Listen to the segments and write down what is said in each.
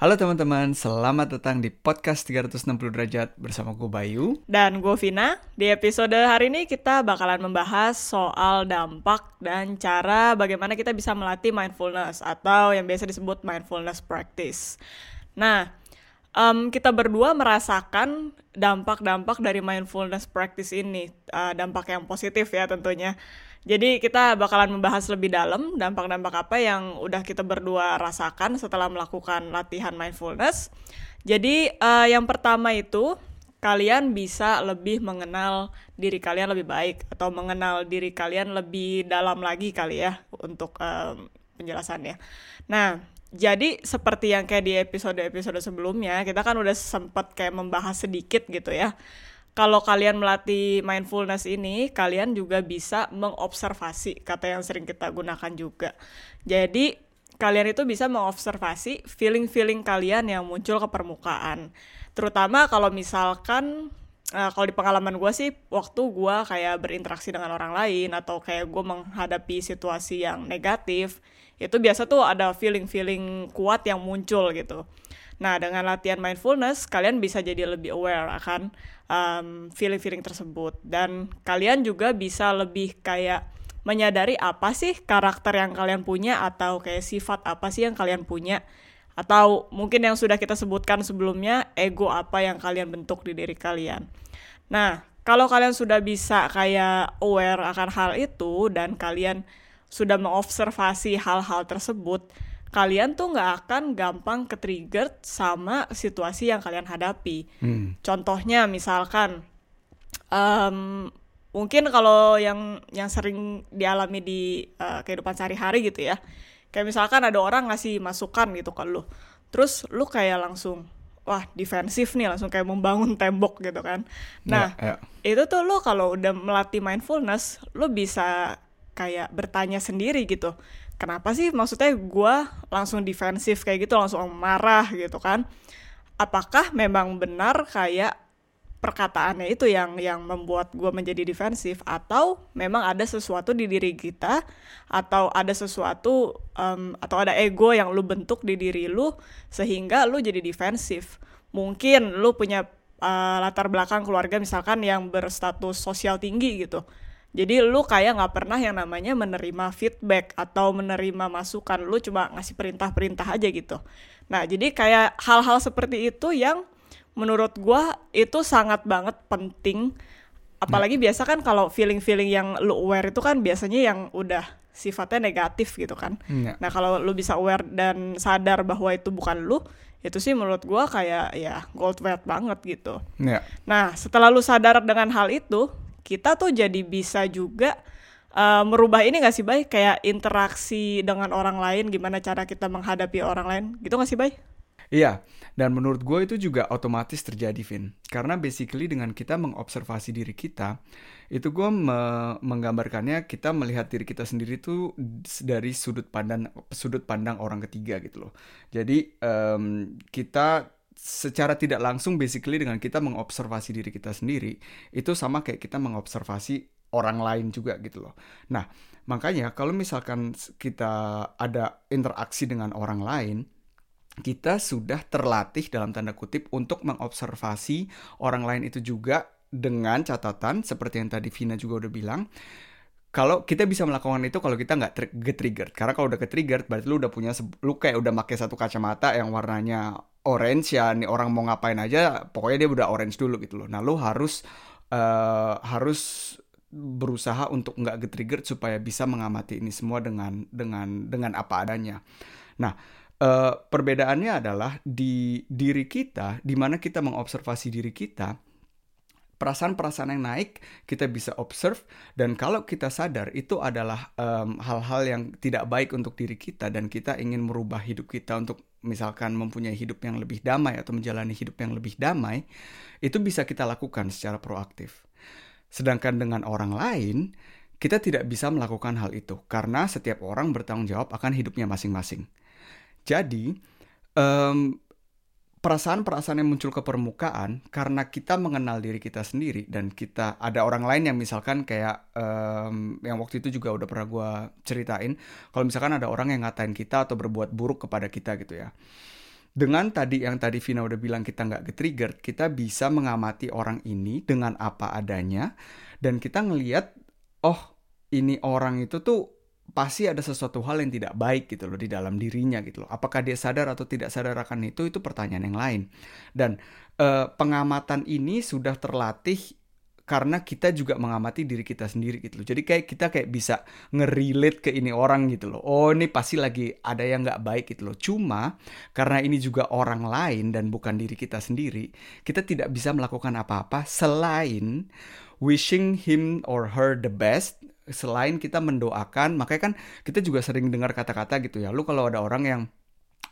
Halo teman-teman, selamat datang di podcast 360 derajat bersama gue Bayu. Dan gue Vina. Di episode hari ini kita bakalan membahas soal dampak dan cara bagaimana kita bisa melatih mindfulness atau yang biasa disebut mindfulness practice. Nah, um, kita berdua merasakan dampak-dampak dari mindfulness practice ini, uh, dampak yang positif ya tentunya. Jadi kita bakalan membahas lebih dalam dampak-dampak apa yang udah kita berdua rasakan setelah melakukan latihan mindfulness. Jadi uh, yang pertama itu kalian bisa lebih mengenal diri kalian lebih baik atau mengenal diri kalian lebih dalam lagi kali ya untuk um, penjelasannya. Nah, jadi seperti yang kayak di episode-episode sebelumnya, kita kan udah sempat kayak membahas sedikit gitu ya kalau kalian melatih mindfulness ini, kalian juga bisa mengobservasi, kata yang sering kita gunakan juga. Jadi, kalian itu bisa mengobservasi feeling-feeling kalian yang muncul ke permukaan. Terutama kalau misalkan, uh, kalau di pengalaman gue sih, waktu gue kayak berinteraksi dengan orang lain, atau kayak gue menghadapi situasi yang negatif, itu biasa tuh ada feeling-feeling kuat yang muncul gitu. Nah, dengan latihan mindfulness, kalian bisa jadi lebih aware akan feeling feeling-feeling tersebut. Dan kalian juga bisa lebih kayak menyadari apa sih karakter yang kalian punya atau kayak sifat apa sih yang kalian punya. Atau mungkin yang sudah kita sebutkan sebelumnya, ego apa yang kalian bentuk di diri kalian. Nah, kalau kalian sudah bisa kayak aware akan hal itu dan kalian sudah mengobservasi hal-hal tersebut, kalian tuh nggak akan gampang ke-trigger sama situasi yang kalian hadapi. Hmm. Contohnya misalkan um, mungkin kalau yang yang sering dialami di uh, kehidupan sehari-hari gitu ya. Kayak misalkan ada orang ngasih masukan gitu ke lu. Terus lu kayak langsung wah defensif nih langsung kayak membangun tembok gitu kan. Nah, yeah, yeah. itu tuh lu kalau udah melatih mindfulness, lu bisa kayak bertanya sendiri gitu kenapa sih? Maksudnya gue langsung defensif kayak gitu langsung marah gitu kan. Apakah memang benar kayak perkataannya itu yang yang membuat gue menjadi defensif? Atau memang ada sesuatu di diri kita? Atau ada sesuatu um, atau ada ego yang lu bentuk di diri lu sehingga lu jadi defensif? Mungkin lu punya uh, latar belakang keluarga misalkan yang berstatus sosial tinggi gitu jadi lu kayak nggak pernah yang namanya menerima feedback atau menerima masukan. Lu cuma ngasih perintah-perintah aja gitu. Nah, jadi kayak hal-hal seperti itu yang menurut gua itu sangat banget penting. Apalagi nah. biasa kan kalau feeling-feeling yang lu aware itu kan biasanya yang udah sifatnya negatif gitu kan. Nah, nah kalau lu bisa aware dan sadar bahwa itu bukan lu, itu sih menurut gua kayak ya gold weight banget gitu. Ya. Nah, setelah lu sadar dengan hal itu, kita tuh jadi bisa juga uh, merubah ini gak sih Bay? Kayak interaksi dengan orang lain, gimana cara kita menghadapi orang lain, gitu gak sih Bay? Iya, dan menurut gue itu juga otomatis terjadi, Vin. Karena basically dengan kita mengobservasi diri kita, itu gue me menggambarkannya kita melihat diri kita sendiri itu dari sudut pandang sudut pandang orang ketiga gitu loh. Jadi um, kita secara tidak langsung basically dengan kita mengobservasi diri kita sendiri itu sama kayak kita mengobservasi orang lain juga gitu loh. Nah, makanya kalau misalkan kita ada interaksi dengan orang lain, kita sudah terlatih dalam tanda kutip untuk mengobservasi orang lain itu juga dengan catatan seperti yang tadi Vina juga udah bilang kalau kita bisa melakukan itu kalau kita nggak get triggered karena kalau udah ke triggered berarti lu udah punya lu kayak udah pakai satu kacamata yang warnanya orange ya nih orang mau ngapain aja pokoknya dia udah orange dulu gitu loh. Nah lu harus uh, harus berusaha untuk nggak get triggered supaya bisa mengamati ini semua dengan dengan dengan apa adanya. Nah uh, perbedaannya adalah di diri kita di mana kita mengobservasi diri kita perasaan-perasaan yang naik kita bisa observe dan kalau kita sadar itu adalah hal-hal um, yang tidak baik untuk diri kita dan kita ingin merubah hidup kita untuk misalkan mempunyai hidup yang lebih damai atau menjalani hidup yang lebih damai itu bisa kita lakukan secara proaktif. Sedangkan dengan orang lain kita tidak bisa melakukan hal itu karena setiap orang bertanggung jawab akan hidupnya masing-masing. Jadi um, perasaan-perasaan yang muncul ke permukaan karena kita mengenal diri kita sendiri dan kita ada orang lain yang misalkan kayak um, yang waktu itu juga udah pernah gue ceritain kalau misalkan ada orang yang ngatain kita atau berbuat buruk kepada kita gitu ya. Dengan tadi yang tadi Vina udah bilang kita nggak get-triggered, kita bisa mengamati orang ini dengan apa adanya dan kita ngelihat oh ini orang itu tuh pasti ada sesuatu hal yang tidak baik gitu loh di dalam dirinya gitu loh. Apakah dia sadar atau tidak sadar akan itu itu pertanyaan yang lain. Dan eh, pengamatan ini sudah terlatih karena kita juga mengamati diri kita sendiri gitu loh. Jadi kayak kita kayak bisa ngerelate ke ini orang gitu loh. Oh ini pasti lagi ada yang nggak baik gitu loh. Cuma karena ini juga orang lain dan bukan diri kita sendiri, kita tidak bisa melakukan apa-apa selain wishing him or her the best. Selain kita mendoakan, makanya kan kita juga sering dengar kata-kata gitu ya. Lu kalau ada orang yang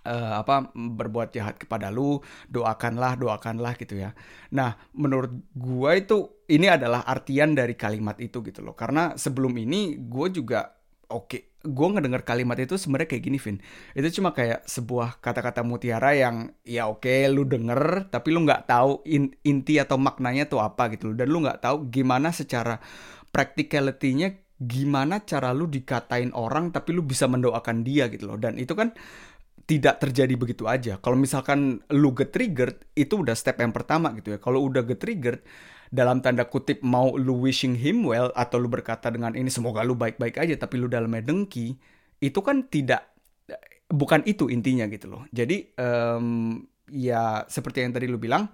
uh, apa berbuat jahat kepada lu doakanlah doakanlah gitu ya. Nah menurut gua itu ini adalah artian dari kalimat itu gitu loh. Karena sebelum ini gue juga oke okay, gue ngedengar kalimat itu sebenarnya kayak gini Vin. Itu cuma kayak sebuah kata-kata mutiara yang ya oke okay, lu denger tapi lu nggak tahu in, inti atau maknanya tuh apa gitu dan lu nggak tahu gimana secara practicality-nya gimana cara lu dikatain orang tapi lu bisa mendoakan dia gitu loh dan itu kan tidak terjadi begitu aja. Kalau misalkan lu get triggered, itu udah step yang pertama gitu ya. Kalau udah get triggered, dalam tanda kutip mau lu wishing him well atau lu berkata dengan ini semoga lu baik-baik aja tapi lu dalamnya dengki, itu kan tidak bukan itu intinya gitu loh. Jadi um, ya seperti yang tadi lu bilang,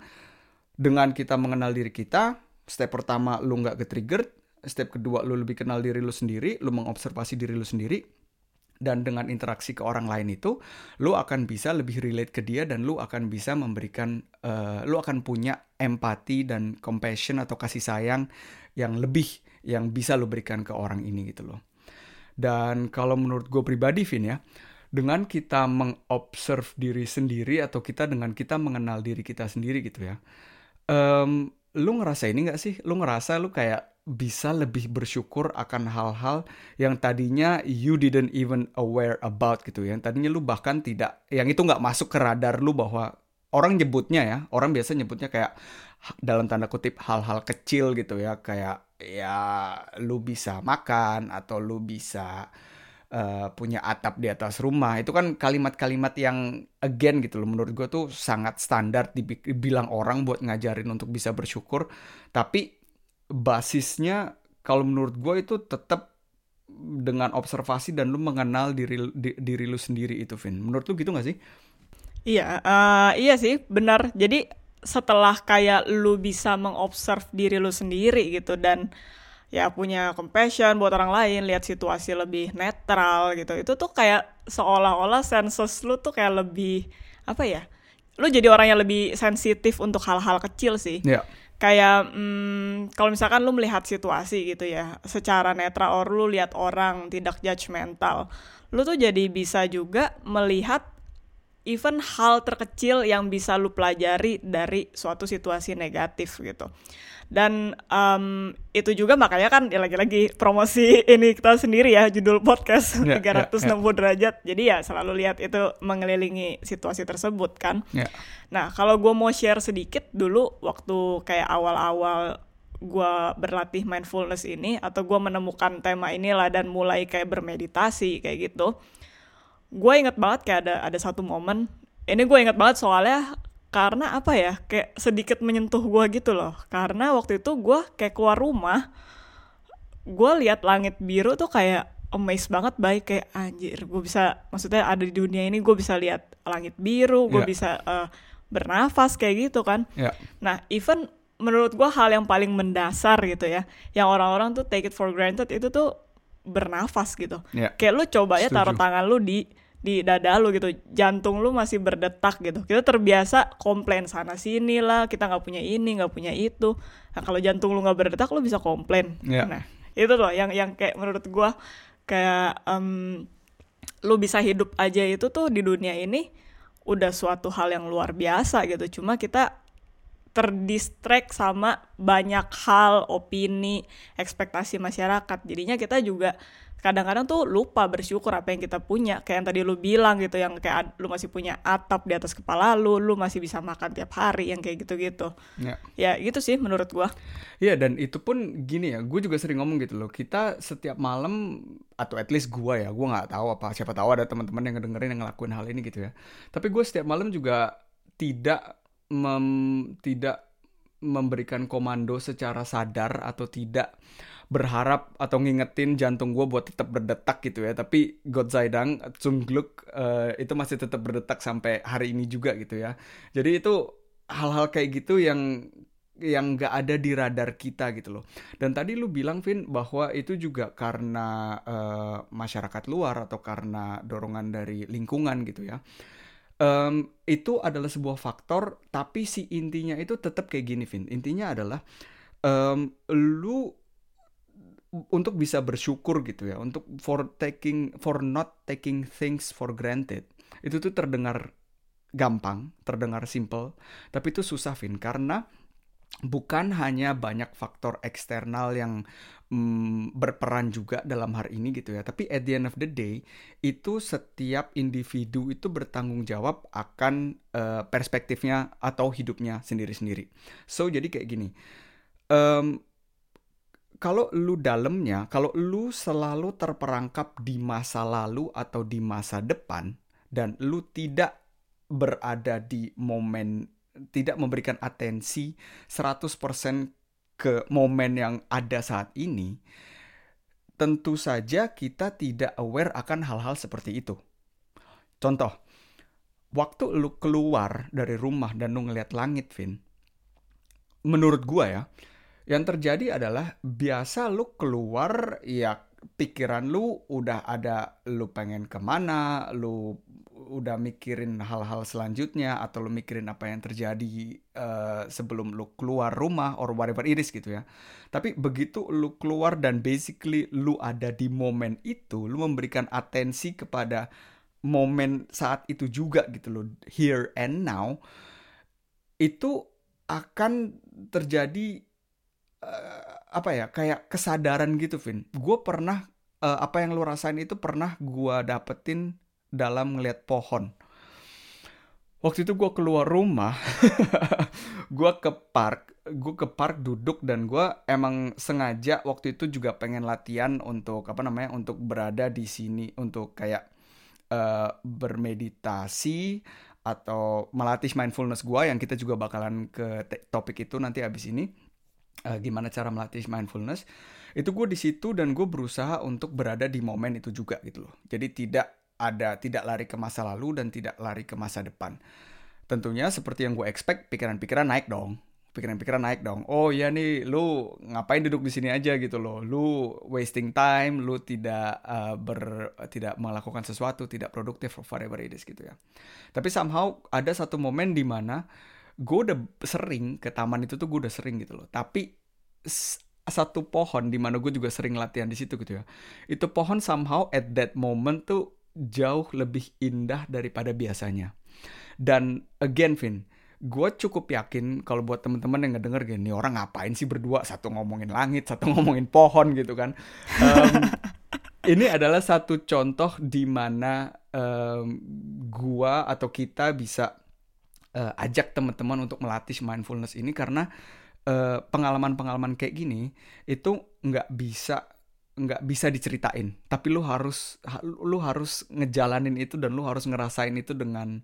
dengan kita mengenal diri kita, step pertama lu nggak get triggered, step kedua lu lebih kenal diri lu sendiri, lu mengobservasi diri lu sendiri, dan dengan interaksi ke orang lain itu lu akan bisa lebih relate ke dia dan lu akan bisa memberikan uh, lu akan punya empati dan compassion atau kasih sayang yang lebih yang bisa lu berikan ke orang ini gitu loh. Dan kalau menurut gue pribadi Vin ya dengan kita mengobserv diri sendiri atau kita dengan kita mengenal diri kita sendiri gitu ya um, lu ngerasa ini gak sih? Lu ngerasa lu kayak bisa lebih bersyukur akan hal-hal yang tadinya you didn't even aware about gitu ya. Yang tadinya lu bahkan tidak, yang itu nggak masuk ke radar lu bahwa orang nyebutnya ya, orang biasa nyebutnya kayak dalam tanda kutip hal-hal kecil gitu ya, kayak ya lu bisa makan atau lu bisa uh, punya atap di atas rumah. Itu kan kalimat-kalimat yang again gitu loh menurut gue tuh sangat standar dibilang orang buat ngajarin untuk bisa bersyukur, tapi basisnya kalau menurut gue itu tetap dengan observasi dan lu mengenal diri di, diri lu sendiri itu Vin. Menurut lu gitu gak sih? Iya, uh, iya sih, benar. Jadi setelah kayak lu bisa mengobserv diri lu sendiri gitu dan ya punya compassion buat orang lain, lihat situasi lebih netral gitu. Itu tuh kayak seolah-olah senses lu tuh kayak lebih apa ya? Lu jadi orang yang lebih sensitif untuk hal-hal kecil sih. Yeah kayak hmm, kalau misalkan lu melihat situasi gitu ya secara netral or lu lihat orang tidak judgmental lu tuh jadi bisa juga melihat even hal terkecil yang bisa lu pelajari dari suatu situasi negatif gitu dan um, itu juga makanya kan ya lagi-lagi promosi ini kita sendiri ya judul podcast yeah, 360 yeah, yeah. derajat jadi ya selalu lihat itu mengelilingi situasi tersebut kan yeah. nah kalau gue mau share sedikit dulu waktu kayak awal-awal gue berlatih mindfulness ini atau gue menemukan tema inilah dan mulai kayak bermeditasi kayak gitu gue inget banget kayak ada ada satu momen ini gue inget banget soalnya karena apa ya kayak sedikit menyentuh gue gitu loh karena waktu itu gue kayak keluar rumah gue lihat langit biru tuh kayak amazed banget baik kayak anjir gue bisa maksudnya ada di dunia ini gue bisa lihat langit biru gue yeah. bisa uh, bernafas kayak gitu kan yeah. nah even menurut gue hal yang paling mendasar gitu ya yang orang-orang tuh take it for granted itu tuh bernafas gitu yeah. kayak lu coba ya taruh tangan lu di di dada lu gitu. Jantung lu masih berdetak gitu. Kita terbiasa komplain sana sini lah kita nggak punya ini nggak punya itu. Nah kalau jantung lu nggak berdetak lu bisa komplain. Yeah. nah itu loh yang yang kayak menurut gua kayak um, lu bisa hidup aja itu tuh di dunia ini udah suatu hal yang luar biasa gitu. Cuma kita terdistract sama banyak hal, opini, ekspektasi masyarakat. Jadinya kita juga kadang-kadang tuh lupa bersyukur apa yang kita punya. Kayak yang tadi lu bilang gitu yang kayak lu masih punya atap di atas kepala lu lu masih bisa makan tiap hari yang kayak gitu-gitu. Ya, ya gitu sih menurut gua. Iya dan itu pun gini ya gue juga sering ngomong gitu loh kita setiap malam atau at least gua ya gua nggak tahu apa siapa tahu ada teman-teman yang ngedengerin yang ngelakuin hal ini gitu ya. Tapi gue setiap malam juga tidak mem, tidak memberikan komando secara sadar atau tidak berharap atau ngingetin jantung gue buat tetap berdetak gitu ya tapi God Zaidang uh, itu masih tetap berdetak sampai hari ini juga gitu ya jadi itu hal-hal kayak gitu yang yang gak ada di radar kita gitu loh. Dan tadi lu bilang Vin bahwa itu juga karena uh, masyarakat luar atau karena dorongan dari lingkungan gitu ya. Um, itu adalah sebuah faktor, tapi si intinya itu tetap kayak gini Vin. Intinya adalah um, lu untuk bisa bersyukur gitu ya untuk for taking for not taking things for granted itu tuh terdengar gampang terdengar simple tapi itu susah Vin karena bukan hanya banyak faktor eksternal yang mm, berperan juga dalam hari ini gitu ya. Tapi at the end of the day itu setiap individu itu bertanggung jawab akan uh, perspektifnya atau hidupnya sendiri-sendiri. So jadi kayak gini um, kalau lu dalamnya, kalau lu selalu terperangkap di masa lalu atau di masa depan dan lu tidak berada di momen tidak memberikan atensi 100% ke momen yang ada saat ini, tentu saja kita tidak aware akan hal-hal seperti itu. Contoh, waktu lu keluar dari rumah dan lu ngeliat langit, Vin, menurut gua ya, yang terjadi adalah biasa lu keluar ya pikiran lu udah ada lu pengen ke mana, lu udah mikirin hal-hal selanjutnya atau lu mikirin apa yang terjadi uh, sebelum lu keluar rumah or whatever it is gitu ya. Tapi begitu lu keluar dan basically lu ada di momen itu, lu memberikan atensi kepada momen saat itu juga gitu loh, here and now, itu akan terjadi uh, apa ya kayak kesadaran gitu Vin gue pernah uh, apa yang lu rasain itu pernah gue dapetin dalam ngeliat pohon. Waktu itu gue keluar rumah gue ke park gue ke park duduk dan gue emang sengaja waktu itu juga pengen latihan untuk apa namanya untuk berada di sini untuk kayak uh, bermeditasi atau melatih mindfulness gue yang kita juga bakalan ke topik itu nanti abis ini. Uh, gimana cara melatih mindfulness? Itu gue di situ dan gue berusaha untuk berada di momen itu juga gitu loh. Jadi tidak ada tidak lari ke masa lalu dan tidak lari ke masa depan tentunya seperti yang gue expect pikiran-pikiran naik dong pikiran-pikiran naik dong. Oh iya nih, lu ngapain duduk di sini aja gitu loh. Lu wasting time, lu tidak uh, ber tidak melakukan sesuatu, tidak produktif whatever it is gitu ya. Tapi somehow ada satu momen di mana gue udah sering ke taman itu tuh gue udah sering gitu loh tapi satu pohon di mana gue juga sering latihan di situ gitu ya itu pohon somehow at that moment tuh jauh lebih indah daripada biasanya. Dan again Vin gue cukup yakin kalau buat temen-temen yang ngedenger gini orang ngapain sih berdua? Satu ngomongin langit satu ngomongin pohon gitu kan. Um, ini adalah satu contoh di mana um, gua atau kita bisa uh, ajak teman-teman untuk melatih mindfulness ini karena pengalaman eh, pengalaman-pengalaman kayak gini itu nggak bisa nggak bisa diceritain. Tapi lu harus lu harus ngejalanin itu dan lu harus ngerasain itu dengan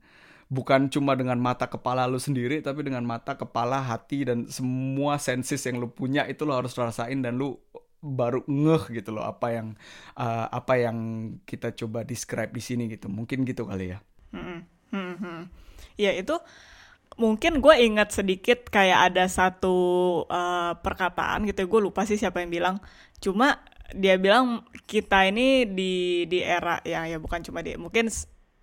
bukan cuma dengan mata kepala lu sendiri tapi dengan mata kepala hati dan semua senses yang lu punya itu lu harus rasain dan lu baru ngeh gitu loh apa yang uh, apa yang kita coba describe di sini gitu. Mungkin gitu kali ya. Hmm, hmm, hmm. Ya itu mungkin gue ingat sedikit kayak ada satu uh, perkataan gitu gue lupa sih siapa yang bilang. Cuma dia bilang kita ini di di era ya ya bukan cuma dia mungkin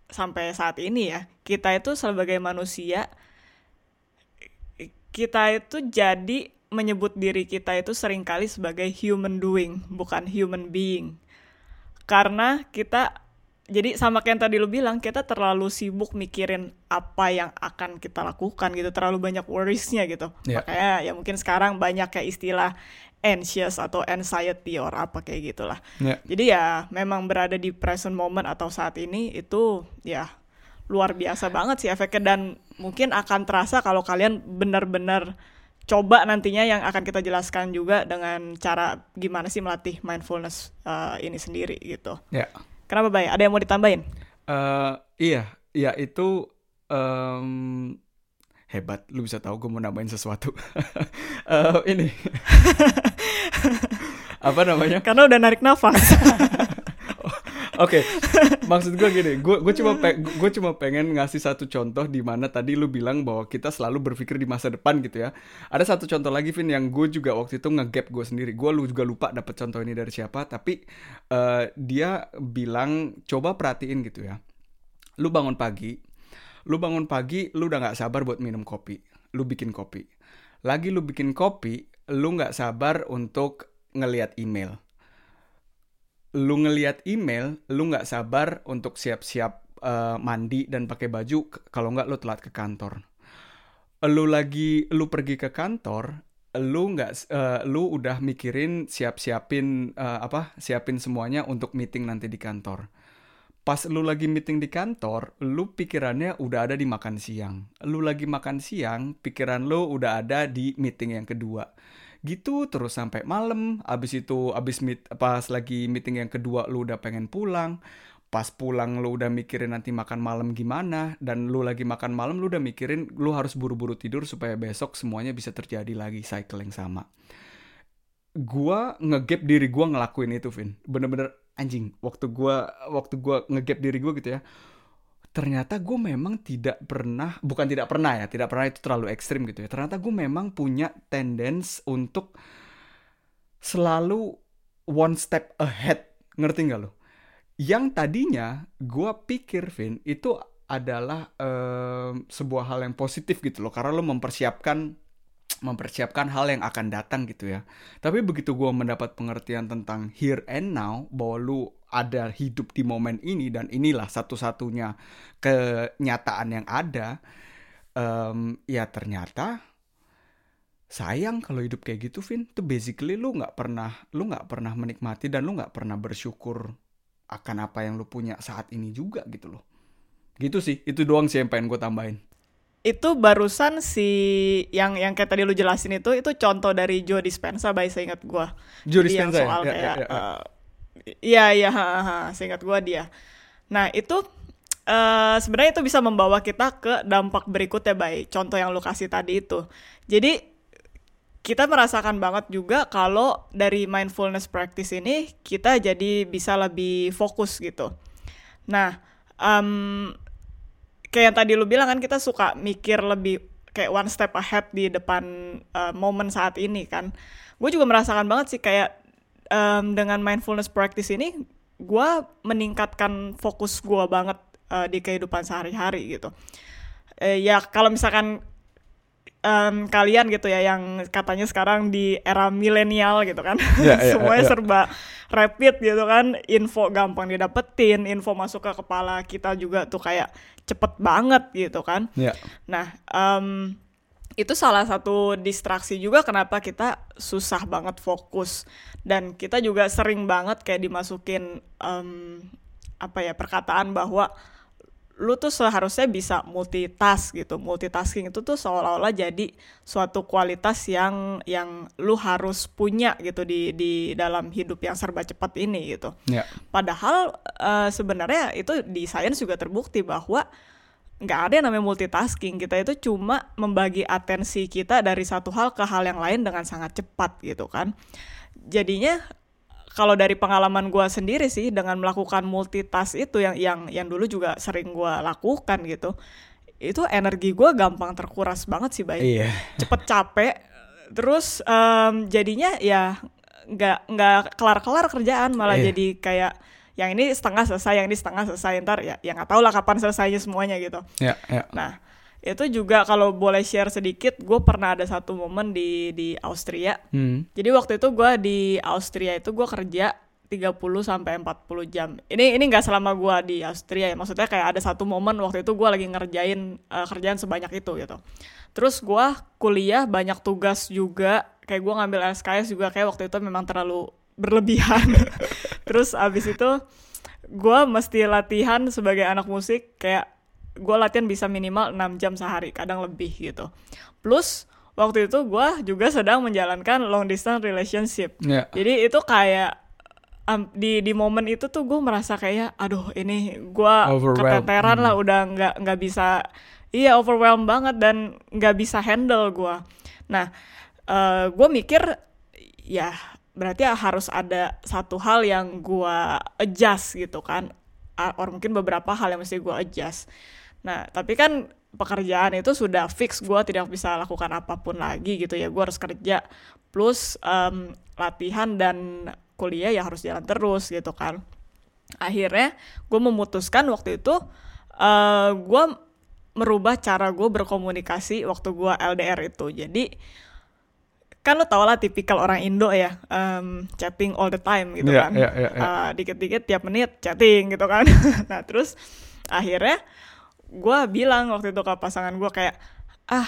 sampai saat ini ya kita itu sebagai manusia kita itu jadi menyebut diri kita itu sering kali sebagai human doing bukan human being karena kita jadi sama kayak yang tadi lu bilang kita terlalu sibuk mikirin apa yang akan kita lakukan gitu terlalu banyak worriesnya gitu Yeah. makanya ya mungkin sekarang banyak kayak istilah anxious atau anxiety or apa kayak gitulah Ya. jadi ya memang berada di present moment atau saat ini itu ya luar biasa banget sih efeknya dan mungkin akan terasa kalau kalian benar-benar coba nantinya yang akan kita jelaskan juga dengan cara gimana sih melatih mindfulness uh, ini sendiri gitu. Ya. Kenapa Bay? Ada yang mau ditambahin? Eh, iya, iya itu em, hebat. Lu bisa tahu gue mau nambahin sesuatu. Eh, ini apa namanya? Karena udah narik nafas. Oke, maksud gue gini, gue gue cuma pe- gue cuma pengen ngasih satu contoh di mana tadi lu bilang bahwa kita selalu berpikir di masa depan gitu ya. Ada satu contoh lagi Vin yang gue juga waktu itu ngegap gue sendiri. Gue lu juga lupa dapet contoh ini dari siapa, tapi eh, dia bilang coba perhatiin gitu ya. Lu bangun pagi, lu bangun pagi, lu udah nggak sabar buat minum kopi. Lu bikin kopi. Lagi lu bikin kopi, lu nggak sabar untuk ngelihat email lu ngelihat email, lu nggak sabar untuk siap-siap eh, mandi dan pakai baju, kalau nggak lu telat ke kantor. Lu lagi, lu pergi ke kantor, lu nggak, eh, lu udah mikirin siap-siapin eh, apa, siapin semuanya untuk meeting nanti di kantor. Pas lu lagi meeting di kantor, lu pikirannya udah ada di makan siang. Lu lagi makan siang, pikiran lu udah ada di meeting yang kedua. Gitu terus sampai malam abis itu abis meet pas lagi meeting yang kedua lu udah pengen pulang pas pulang lu udah mikirin nanti makan malam gimana dan lu lagi makan malam lu udah mikirin lu harus buru-buru tidur supaya besok semuanya bisa terjadi lagi cycle yang sama. Gua ngegap diri gua ngelakuin itu Vin. Bener-bener anjing waktu gua waktu gua ngegap diri gua gitu ya ternyata gue memang tidak pernah bukan tidak pernah ya tidak pernah itu terlalu ekstrim gitu ya ternyata gue memang punya tendens untuk selalu one step ahead ngerti nggak lo yang tadinya gue pikir Vin itu adalah em, sebuah hal yang positif gitu loh karena lo mempersiapkan mempersiapkan hal yang akan datang gitu ya. Tapi begitu gue mendapat pengertian tentang here and now bahwa lu ada hidup di momen ini dan inilah satu-satunya kenyataan yang ada em, ya ternyata sayang kalau hidup kayak gitu Vin. Itu basically lu nggak pernah lu nggak pernah menikmati dan lu nggak pernah bersyukur akan apa yang lu punya saat ini juga gitu loh. Gitu sih itu doang sih yang pengen gue tambahin itu barusan si yang yang kayak tadi lu jelasin itu itu contoh dari Joe Dispenza by seingat gua. Joe Jadi yang Dispenza ya? soal Ya, kayak ya, ya. eh, iya iya ha, ha, seingat gua dia. Nah, itu eh sebenarnya itu bisa membawa kita ke dampak berikutnya baik contoh yang lu kasih tadi itu. Jadi kita merasakan banget juga kalau dari mindfulness practice ini kita jadi bisa lebih fokus gitu. Nah, em, kayak yang tadi lu bilang kan kita suka mikir lebih kayak one step ahead di depan uh, momen saat ini kan. Gue juga merasakan banget sih kayak em, dengan mindfulness practice ini gue meningkatkan fokus gue banget uh, di kehidupan sehari-hari gitu. Eh, ya kalau misalkan em, kalian gitu ya yang katanya sekarang di era milenial gitu kan. Ya, ya, semuanya ya. serba rapid gitu kan. Info gampang didapetin info masuk ke kepala kita juga tuh kayak cepet banget gitu kan. Ya. Nah em, itu salah satu distraksi juga kenapa kita susah banget fokus. Dan kita juga sering banget kayak dimasukin em, apa ya perkataan bahwa lu tuh seharusnya bisa multitask gitu. Multitasking itu tuh seolah-olah jadi suatu kualitas yang yang lu harus punya gitu di di dalam hidup yang serba cepat ini gitu. ya Padahal eh, sebenarnya itu di sains juga terbukti bahwa nggak ada yang namanya multitasking. Kita itu cuma membagi atensi kita dari satu hal ke hal yang lain dengan sangat cepat gitu kan. Jadinya kalau dari pengalaman gue sendiri sih dengan melakukan multitask itu yang yang yang dulu juga sering gue lakukan gitu, itu energi gue gampang terkuras banget sih baik iya. Cepet capek terus em, jadinya ya nggak nggak kelar kelar kerjaan malah Iya. jadi kayak yang ini setengah selesai yang ini setengah selesai ntar ya ya nggak tahu lah kapan selesainya semuanya gitu. Ya ya. Nah itu juga kalau boleh share sedikit gue pernah ada satu momen di di Austria hmm. jadi waktu itu gue di Austria itu gue kerja 30 sampai 40 jam. Ini ini nggak selama gua di Austria ya. Maksudnya kayak ada satu momen waktu itu gua lagi ngerjain uh, kerjaan sebanyak itu gitu. Terus gua kuliah banyak tugas juga. Kayak gua ngambil SKS juga kayak waktu itu memang terlalu berlebihan. Terus abis itu gua mesti latihan sebagai anak musik kayak gua latihan bisa minimal 6 jam sehari, kadang lebih gitu. Plus waktu itu gua juga sedang menjalankan long distance relationship. Yeah. Jadi itu kayak um, di di momen itu tuh gue merasa kayak aduh ini gue keteteran lah udah nggak nggak bisa iya overwhelmed banget dan nggak bisa handle gue nah uh, gue mikir ya berarti harus ada satu hal yang gue adjust gitu kan or mungkin beberapa hal yang mesti gue adjust nah tapi kan pekerjaan itu sudah fix gue tidak bisa lakukan apa pun lagi gitu ya. Gue harus kerja plus um, latihan dan kuliah ya harus jalan terus gitu kan. Akhirnya gue memutuskan waktu itu uh, gue merubah cara gue berkomunikasi waktu gue LDR itu. Jadi kan lo tau lah tipikal orang Indo ya um, chatting all the time gitu Yeah, kan. yeah, yeah, yeah. Uh, dikit-dikit tiap menit chatting gitu kan. Nah terus akhirnya gue bilang waktu itu ke pasangan gue kayak ah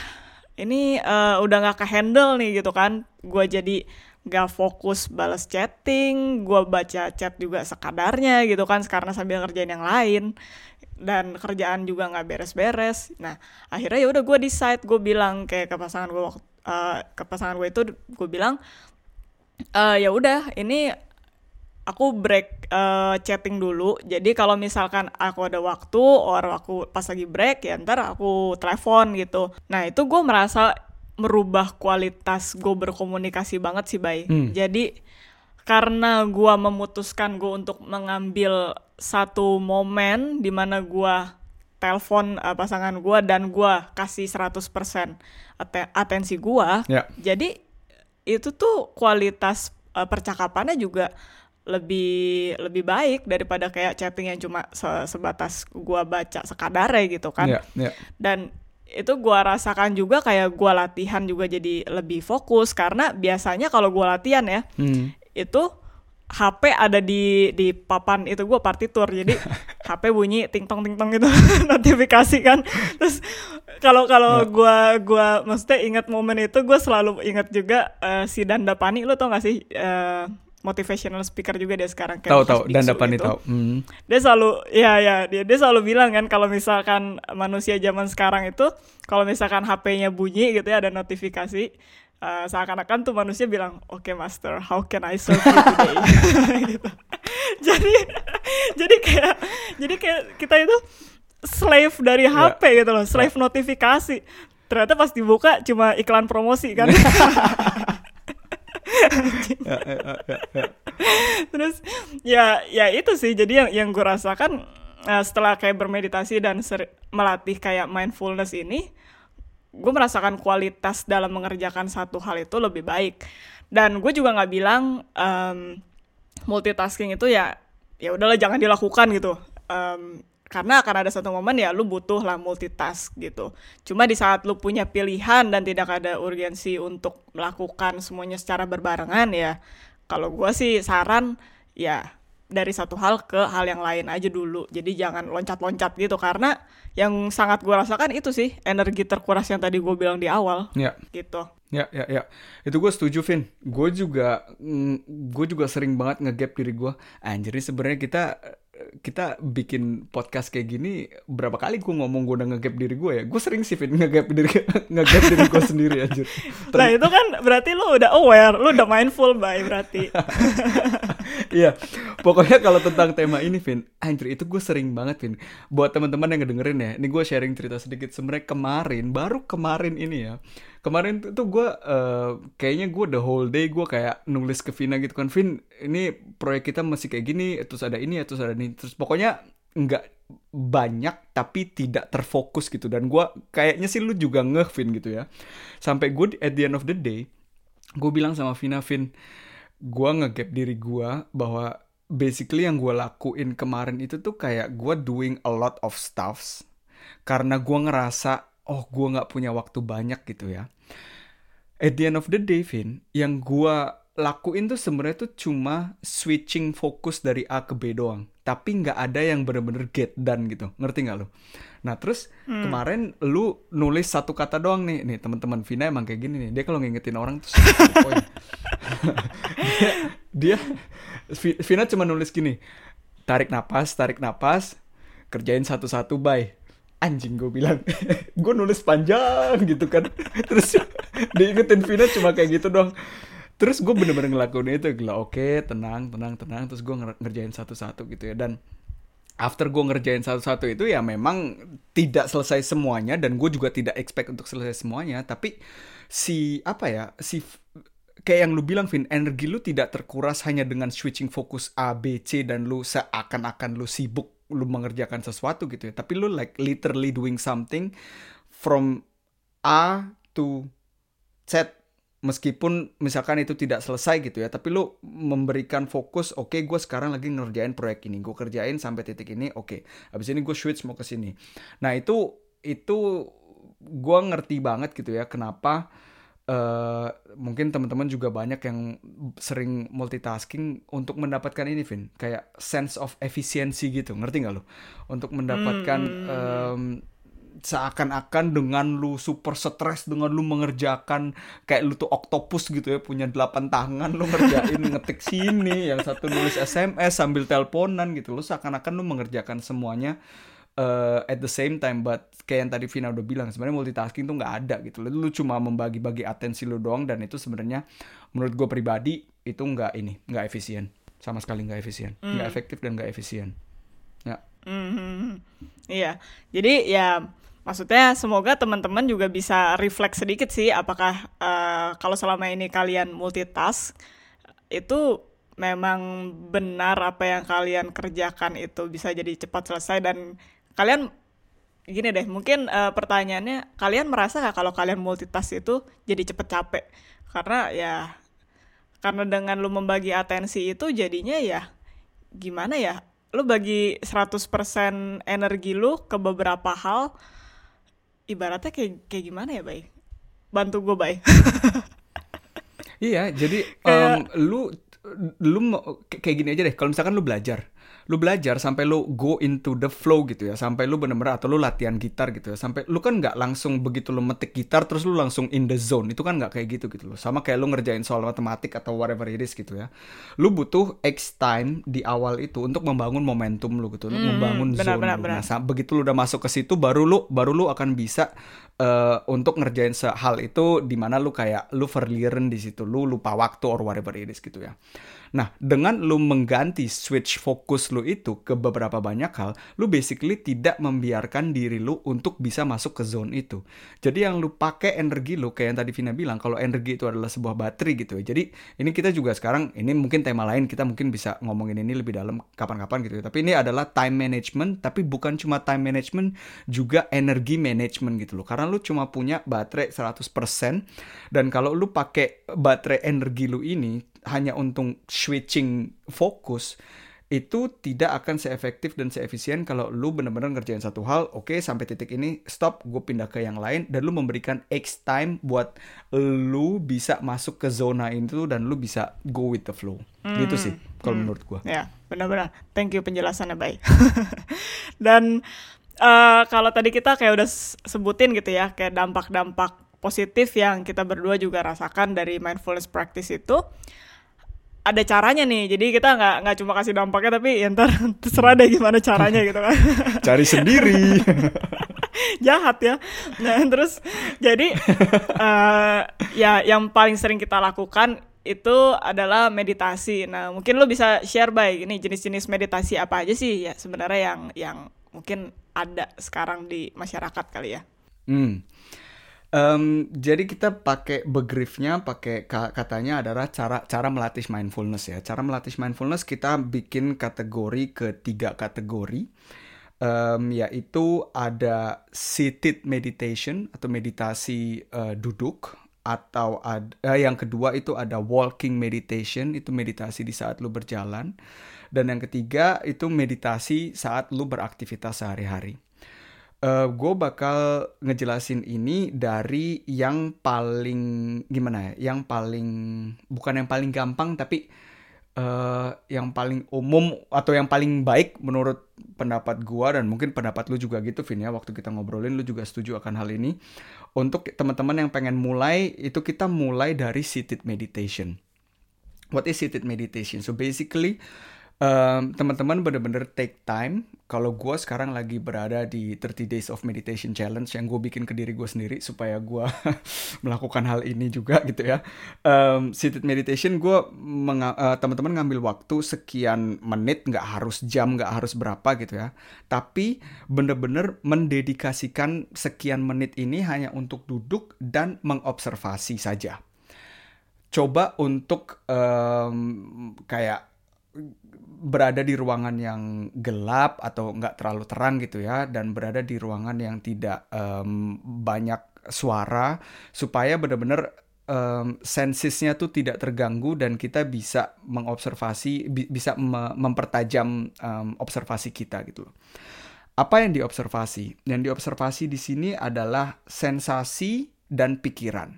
ini uh, udah nggak ke handle nih gitu kan. Gue jadi gak fokus balas chatting gue baca chat juga sekadarnya gitu kan karena sambil ngerjain yang lain. Dan kerjaan juga nggak beres-beres. Nah akhirnya ya udah gue decide gue bilang kayak ke pasangan gue uh, ke pasangan gue itu gue bilang uh, ya udah ini aku break uh, chatting dulu. Jadi kalau misalkan aku ada waktu, or aku pas lagi break ya ntar aku telepon gitu. Nah itu gue merasa merubah kualitas gue berkomunikasi banget sih, Bay. Hmm. Jadi karena gue memutuskan gue untuk mengambil satu momen di mana gue telepon uh, pasangan gue dan gue kasih 100% aten- atensi gue. Ya. Jadi itu tuh kualitas uh, percakapannya juga lebih lebih baik daripada kayak chatting yang cuma se- sebatas gua baca sekadar ya gitu kan. Ya, ya. Dan itu gua rasakan juga kayak gua latihan juga jadi lebih fokus karena biasanya kalau gua latihan ya Hmm. itu HP ada di di papan itu gua partitur jadi HP bunyi ting tong ting tong gitu notifikasi kan terus kalau kalau gua gua maksudnya ingat momen itu gua selalu ingat juga eh, si Danda Pani lu tau gak sih eh, motivational speaker juga dia sekarang kayak Tahu tahu dan dapat nih tahu. Hmm. dia selalu ya ya dia dia selalu bilang kan kalau misalkan manusia zaman sekarang itu kalau misalkan HP-nya bunyi gitu ya ada notifikasi eh, seakan-akan tuh manusia bilang oke master how can I serve you today gitu. jadi jadi kayak jadi kayak kita itu slave dari HP gitu loh slave notifikasi ternyata pas dibuka cuma iklan promosi kan Ya, ya, ya, ya, ya. terus ya ya itu sih. Jadi yang yang gue rasakan eh, setelah kayak bermeditasi dan seri- melatih kayak mindfulness ini gue merasakan kualitas dalam mengerjakan satu hal itu lebih baik. Dan gue juga nggak bilang em, multitasking itu ya ya udahlah jangan dilakukan gitu. Em, karena akan ada satu momen ya lu butuh lah multitask gitu cuma di saat lu punya pilihan dan tidak ada urgensi untuk melakukan semuanya secara berbarengan ya kalau gue sih saran ya dari satu hal ke hal yang lain aja dulu jadi jangan loncat-loncat gitu karena yang sangat gue rasakan itu sih energi terkuras yang tadi gue bilang di awal Ya. gitu Ya, ya, ya. Itu gue setuju, Vin. Gue juga, gue juga sering banget ngegap diri gue. Anjir, sebenarnya kita kita bikin podcast kayak gini berapa kali gue ngomong gue udah ngegap diri gue ya gue sering sih Vin ngegap diri ngegap diri gue sendiri anjir Nah itu kan berarti lu udah aware, lu udah mindful bay berarti. Iya, pokoknya kalau tentang tema ini, Vin, anjir itu gue sering banget, Vin. Buat teman-teman yang ngedengerin ya, ini gue sharing cerita sedikit. Sebenarnya kemarin, baru kemarin ini ya, kemarin tuh, tuh gue eh, kayaknya gue the whole day gue kayak nulis ke Vina gitu kan, Vin, ini proyek kita masih kayak gini, terus ada ini, terus ada ini, terus pokoknya nggak banyak tapi tidak terfokus gitu. Dan gue kayaknya sih lu juga ngeh Vin gitu ya. Sampai gue at the end of the day gue bilang sama Vina Vin gue ngegap diri gue bahwa basically yang gue lakuin kemarin itu tuh kayak gue doing a lot of stuffs karena gue ngerasa oh gue nggak punya waktu banyak gitu ya. At the end of the day Vin yang gue lakuin tuh sebenarnya tuh cuma switching fokus dari A ke B doang. Tapi nggak ada yang bener-bener get done gitu. Ngerti nggak lo nah terus hmm. kemarin lu nulis satu kata doang nih. Nih teman-teman Vina emang kayak gini nih. Dia kalau ngingetin orang tuh dia, dia Vina cuma nulis gini. Tarik napas tarik napas kerjain satu-satu bye anjing gue bilang. Gue nulis panjang gitu kan. Terus diingetin Vina cuma kayak gitu dong terus gue bener-bener ngelakuin itu. Gila oke okay, tenang tenang tenang. Terus gue ngerjain satu-satu gitu ya. Dan after gue ngerjain satu-satu itu ya memang tidak selesai semuanya dan gue juga tidak expect untuk selesai semuanya. Tapi si apa ya si kayak yang lu bilang Vin energi lu tidak terkuras hanya dengan switching fokus A B C dan lu seakan-akan lu sibuk lu mengerjakan sesuatu gitu ya. Tapi lu like literally doing something from A to Z. Meskipun misalkan itu tidak selesai gitu ya tapi lu memberikan fokus oke okay, gue sekarang lagi ngerjain proyek ini. Gue kerjain sampai titik ini oke. Okay. habis ini gue switch mau ke sini. Nah itu itu gue ngerti banget gitu ya kenapa uh, mungkin teman-teman juga banyak yang sering multitasking untuk mendapatkan ini Vin. Kayak sense of efisiensi gitu ngerti nggak lo untuk mendapatkan hmm. um, seakan-akan dengan lu super stres dengan lu mengerjakan kayak lu tuh oktopus gitu ya punya delapan tangan lu ngerjain ngetik sini yang satu nulis SMS sambil teleponan gitu. Lu seakan-akan lu mengerjakan semuanya uh, at the same time but kayak yang tadi Vina udah bilang sebenarnya multitasking tuh nggak ada gitu lu cuma membagi-bagi atensi lu doang dan itu sebenarnya menurut gue pribadi itu nggak ini nggak efisien. Sama sekali nggak efisien. Nggak mm. efektif dan nggak efisien. Ya. Mm -hmm. iya. Jadi ya maksudnya semoga teman-teman juga bisa refleks sedikit sih apakah uh, kalau selama ini kalian multitask itu memang benar apa yang kalian kerjakan itu bisa jadi cepat selesai dan kalian gini deh mungkin uh, pertanyaannya kalian merasa nggak kalau kalian multitask itu jadi cepet capek? Karena ya karena dengan lu membagi atensi itu jadinya ya gimana ya lu bagi 100% energi lu ke beberapa hal ibaratnya kayak kayak gimana ya bay? Bantu gue bay. Iya jadi um, lu lu kayak gini aja deh kalau misalkan lu belajar lu belajar sampai lu go into the flow gitu ya sampai lu bener-bener atau lu latihan gitar gitu ya sampai lu kan nggak langsung begitu lu metik gitar terus lu langsung in the zone itu kan nggak kayak gitu gitu loh. Sama kayak lu ngerjain soal matematik atau whatever it is gitu ya. Lu butuh X time di awal itu untuk membangun momentum lu gitu untuk hmm, membangun benar, zone benar, lu. benar. nah begitu lu udah masuk ke situ baru lu baru lu akan bisa uh, untuk ngerjain hal itu di mana lu kayak lu verlieren di situ lu lupa waktu or whatever it is gitu ya. Nah, dengan lu mengganti switch fokus lu itu ke beberapa banyak hal, lu basically tidak membiarkan diri lu untuk bisa masuk ke zone itu. Jadi yang lu pakai energi lu kayak yang tadi Vina bilang, kalau energi itu adalah sebuah baterai gitu ya. Jadi ini kita juga sekarang ini mungkin tema lain kita mungkin bisa ngomongin ini lebih dalam kapan-kapan gitu ya. Tapi ini adalah time management, tapi bukan cuma time management, juga energi management gitu loh. Karena lu cuma punya baterai 100% dan kalau lu pakai baterai energi lu ini hanya untuk switching fokus itu tidak akan seefektif dan seefisien kalau lu bener-bener ngerjain satu hal, oke okay, sampai titik ini stop, gue pindah ke yang lain dan lu memberikan X time buat lu bisa masuk ke zona itu dan lu bisa go with the flow. Hmm. Gitu sih kalau hmm. menurut gue. Ya, benar-benar. Thank you penjelasannya baik. dan uh, kalau tadi kita kayak udah sebutin gitu ya, kayak dampak-dampak positif yang kita berdua juga rasakan dari mindfulness practice itu ada caranya nih. Jadi kita nggak nggak cuma kasih dampaknya tapi ya ntar terserah deh gimana caranya gitu kan. Cari sendiri. Jahat ya. Nah terus jadi uh, ya yang paling sering kita lakukan itu adalah meditasi. Nah mungkin lo bisa share baik ini jenis-jenis meditasi apa aja sih ya sebenarnya yang yang mungkin ada sekarang di masyarakat kali ya? Hmm Um, jadi kita pakai begriffnya, pakai katanya adalah cara cara melatih mindfulness ya. Cara melatih mindfulness kita bikin kategori ke tiga kategori, um, yaitu ada seated meditation atau meditasi uh, duduk, atau ada uh, yang kedua itu ada walking meditation itu meditasi di saat lu berjalan, dan yang ketiga itu meditasi saat lu beraktivitas sehari-hari uh, gue bakal ngejelasin ini dari yang paling gimana ya yang paling bukan yang paling gampang tapi uh, yang paling umum atau yang paling baik menurut pendapat gue dan mungkin pendapat lu juga gitu Vin ya. Waktu kita ngobrolin lu juga setuju akan hal ini. Untuk teman-teman yang pengen mulai itu kita mulai dari seated meditation. What is seated meditation? So basically um, teman-teman bener-bener take time. Kalau gue sekarang lagi berada di 30 Days of Meditation Challenge yang gue bikin ke diri gue sendiri supaya gue melakukan hal ini juga gitu ya. Um, seated meditation gue uh, teman-teman ngambil waktu sekian menit, nggak harus jam, nggak harus berapa gitu ya. Tapi bener-bener mendedikasikan sekian menit ini hanya untuk duduk dan mengobservasi saja. Coba untuk um, kayak berada di ruangan yang gelap atau nggak terlalu terang gitu ya dan berada di ruangan yang tidak um, banyak suara supaya benar-benar um, sensisnya tuh tidak terganggu dan kita bisa mengobservasi bi bisa me mempertajam um, observasi kita gitu Apa yang diobservasi? Yang diobservasi di sini adalah sensasi dan pikiran.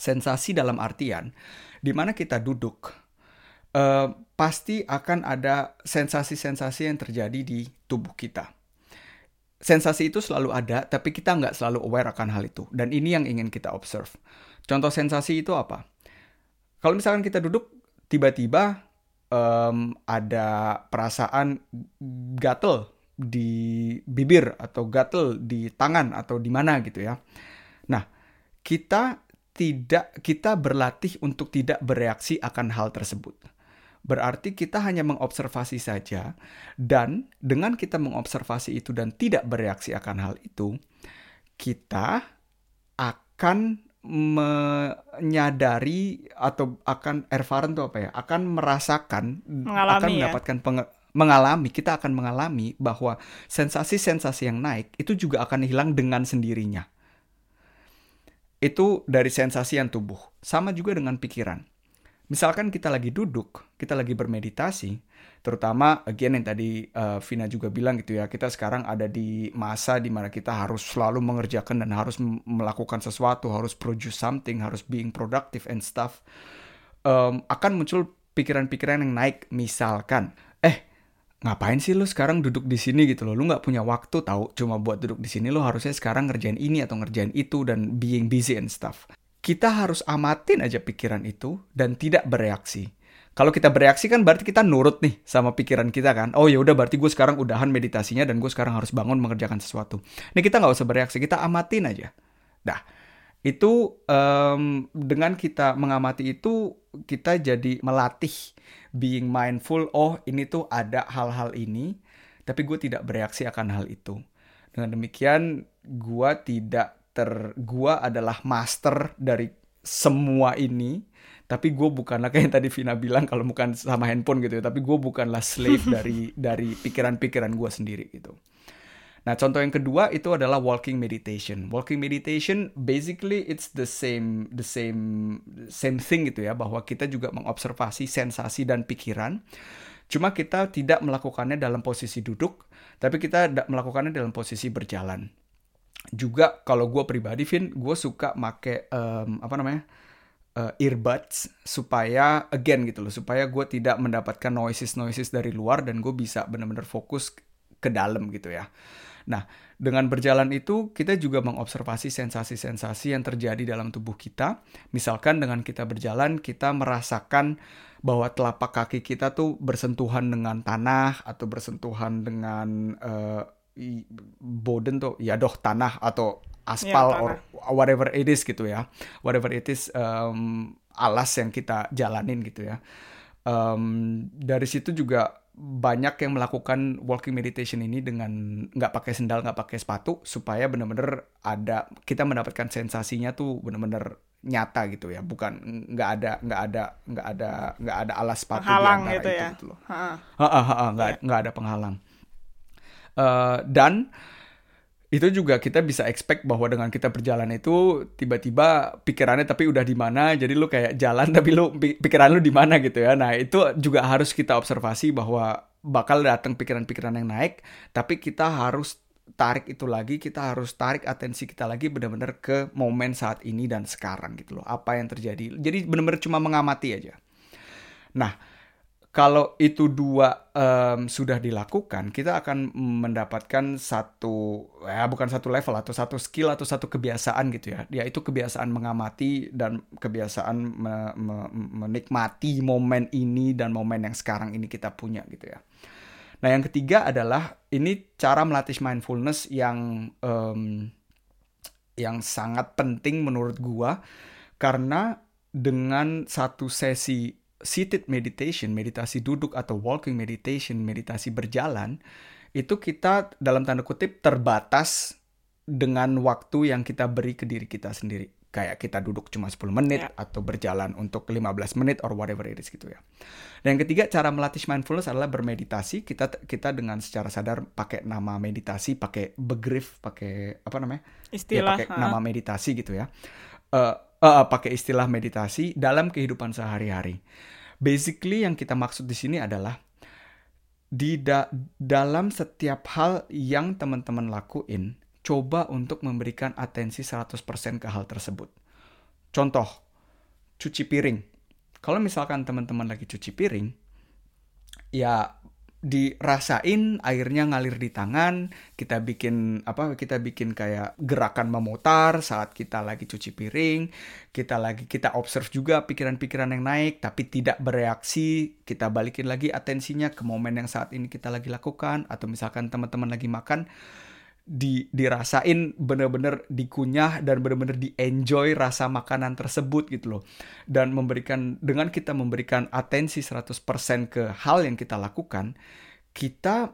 Sensasi dalam artian di mana kita duduk uh, pasti akan ada sensasi-sensasi yang terjadi di tubuh kita. Sensasi itu selalu ada, tapi kita nggak selalu aware akan hal itu. Dan ini yang ingin kita observe. Contoh sensasi itu apa? Kalau misalkan kita duduk, tiba-tiba um, ada perasaan gatel di bibir atau gatel di tangan atau di mana gitu ya. Nah, kita tidak kita berlatih untuk tidak bereaksi akan hal tersebut Berarti kita hanya mengobservasi saja dan dengan kita mengobservasi itu dan tidak bereaksi akan hal itu, kita akan menyadari atau akan erfahren itu apa ya? Akan merasakan mengalami akan ya? mendapatkan ya? mengalami, kita akan mengalami bahwa sensasi-sensasi yang naik itu juga akan hilang dengan sendirinya. Itu dari sensasi yang tubuh. Sama juga dengan pikiran Misalkan kita lagi duduk, kita lagi bermeditasi, terutama again yang tadi uh, Vina juga bilang gitu ya, kita sekarang ada di masa di mana kita harus selalu mengerjakan dan harus melakukan sesuatu, harus produce something, harus being productive and stuff. Um, akan muncul pikiran-pikiran yang naik, misalkan, eh ngapain sih lu sekarang duduk di sini gitu loh? Lu nggak punya waktu tahu cuma buat duduk di sini lo harusnya sekarang ngerjain ini atau ngerjain itu dan being busy and stuff kita harus amatin aja pikiran itu dan tidak bereaksi. Kalau kita bereaksi kan berarti kita nurut nih sama pikiran kita kan. Oh ya udah berarti gue sekarang udahan meditasinya dan gue sekarang harus bangun mengerjakan sesuatu. Ini kita nggak usah bereaksi, kita amatin aja. Dah, itu um, dengan kita mengamati itu kita jadi melatih being mindful. Oh ini tuh ada hal-hal ini, tapi gue tidak bereaksi akan hal itu. Dengan demikian gue tidak ter gua adalah master dari semua ini. Tapi gue bukanlah kayak yang tadi Vina bilang kalau bukan sama handphone gitu ya tapi gue bukanlah slave dari dari pikiran-pikiran gue sendiri gitu. Nah contoh yang kedua itu adalah walking meditation. Walking meditation basically it's the same the same same thing gitu ya bahwa kita juga mengobservasi sensasi dan pikiran. Cuma kita tidak melakukannya dalam posisi duduk tapi kita melakukannya dalam posisi berjalan juga kalau gue pribadi Vin gue suka make um, apa namanya uh, earbuds supaya again gitu loh supaya gue tidak mendapatkan noises noises dari luar dan gue bisa benar-benar fokus ke dalam gitu ya. Nah dengan berjalan itu kita juga mengobservasi sensasi-sensasi yang terjadi dalam tubuh kita. Misalkan dengan kita berjalan kita merasakan bahwa telapak kaki kita tuh bersentuhan dengan tanah atau bersentuhan dengan uh, boden tuh ya doh tanah atau aspal ya, or whatever it is gitu ya. Whatever it is um, alas yang kita jalanin gitu ya. Um, dari situ juga banyak yang melakukan walking meditation ini dengan nggak pakai sendal nggak pakai sepatu supaya benar-benar ada kita mendapatkan sensasinya tuh benar-benar nyata gitu ya. Bukan nggak ada nggak ada nggak ada nggak ada alas sepatu penghalang di gitu itu ya? gitu loh. Nggak yeah. nggak ada penghalang Uh, dan itu juga kita bisa expect bahwa dengan kita berjalan itu tiba-tiba pikirannya tapi udah di mana jadi lu kayak jalan tapi lu pikiran lu di mana gitu ya nah itu juga harus kita observasi bahwa bakal datang pikiran-pikiran yang naik tapi kita harus tarik itu lagi, kita harus tarik atensi kita lagi benar-benar ke momen saat ini dan sekarang gitu loh. Apa yang terjadi. Jadi benar-benar cuma mengamati aja. Nah, kalau itu dua um, sudah dilakukan, kita akan mendapatkan satu ya bukan satu level atau satu skill atau satu kebiasaan gitu ya. Yaitu kebiasaan mengamati dan kebiasaan me me menikmati momen ini dan momen yang sekarang ini kita punya gitu ya. Nah, yang ketiga adalah ini cara melatih mindfulness yang um, yang sangat penting menurut gua karena dengan satu sesi seated meditation, meditasi duduk atau walking meditation, meditasi berjalan, itu kita dalam tanda kutip terbatas dengan waktu yang kita beri ke diri kita sendiri. Kayak kita duduk cuma 10 menit yeah. atau berjalan untuk 15 menit or whatever it is gitu ya. Dan yang ketiga cara melatih mindfulness adalah bermeditasi. Kita kita dengan secara sadar pakai nama meditasi, pakai begrif, pakai apa namanya? Ya, Istilah. Ya, pakai nama meditasi gitu ya. Uh, uh, pakai istilah meditasi dalam kehidupan sehari-hari. Basically yang kita maksud di sini adalah di da dalam setiap hal yang teman-teman lakuin, coba untuk memberikan atensi 100% ke hal tersebut. Contoh, cuci piring. Kalau misalkan teman-teman lagi cuci piring, ya dirasain airnya ngalir di tangan, kita bikin apa kita bikin kayak gerakan memutar saat kita lagi cuci piring, kita lagi kita observe juga pikiran-pikiran yang naik tapi tidak bereaksi, kita balikin lagi atensinya ke momen yang saat ini kita lagi lakukan atau misalkan teman-teman lagi makan di dirasain bener-bener dikunyah dan bener-bener di enjoy rasa makanan tersebut gitu loh. Dan memberikan dengan kita memberikan atensi 100% ke hal yang kita lakukan kita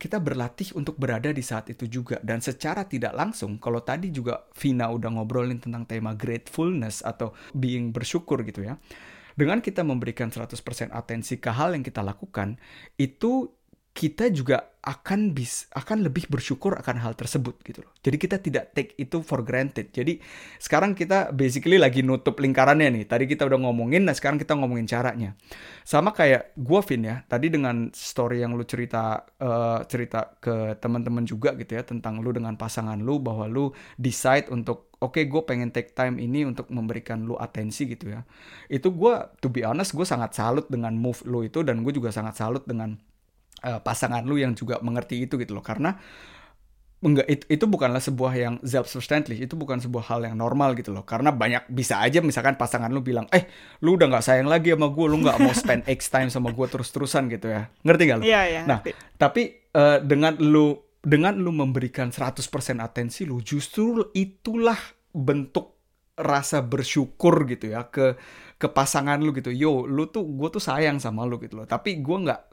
kita berlatih untuk berada di saat itu juga. Dan secara tidak langsung kalau tadi juga Vina udah ngobrolin tentang tema gratefulness atau being bersyukur gitu ya. Dengan kita memberikan 100% atensi ke hal yang kita lakukan itu kita juga akan bis akan lebih bersyukur akan hal tersebut gitu loh. Jadi kita tidak take itu for granted. Jadi sekarang kita basically lagi nutup lingkarannya nih. Tadi kita udah ngomongin, nah sekarang kita ngomongin caranya. Sama kayak gue Vin ya. Tadi dengan story yang lu cerita uh, cerita ke teman-teman juga gitu ya tentang lu dengan pasangan lu bahwa lu decide untuk oke okay, gue pengen take time ini untuk memberikan lu atensi gitu ya. Itu gue to be honest gue sangat salut dengan move lu itu dan gue juga sangat salut dengan uh, pasangan lu yang juga mengerti itu gitu loh. Karena enggak itu, itu bukanlah sebuah yang selbstverständlich itu bukan sebuah hal yang normal gitu loh. Karena banyak bisa aja misalkan pasangan lu bilang eh lu udah nggak sayang lagi sama gue lu nggak mau spend X time sama gue terus-terusan gitu ya. Ngerti gak lu? Iya iya. Nah tapi uh, dengan lu dengan lu memberikan 100% atensi lu justru itulah bentuk rasa bersyukur gitu ya ke ke pasangan lu gitu. Yo lu tuh gue tuh sayang sama lu gitu loh. Tapi gue nggak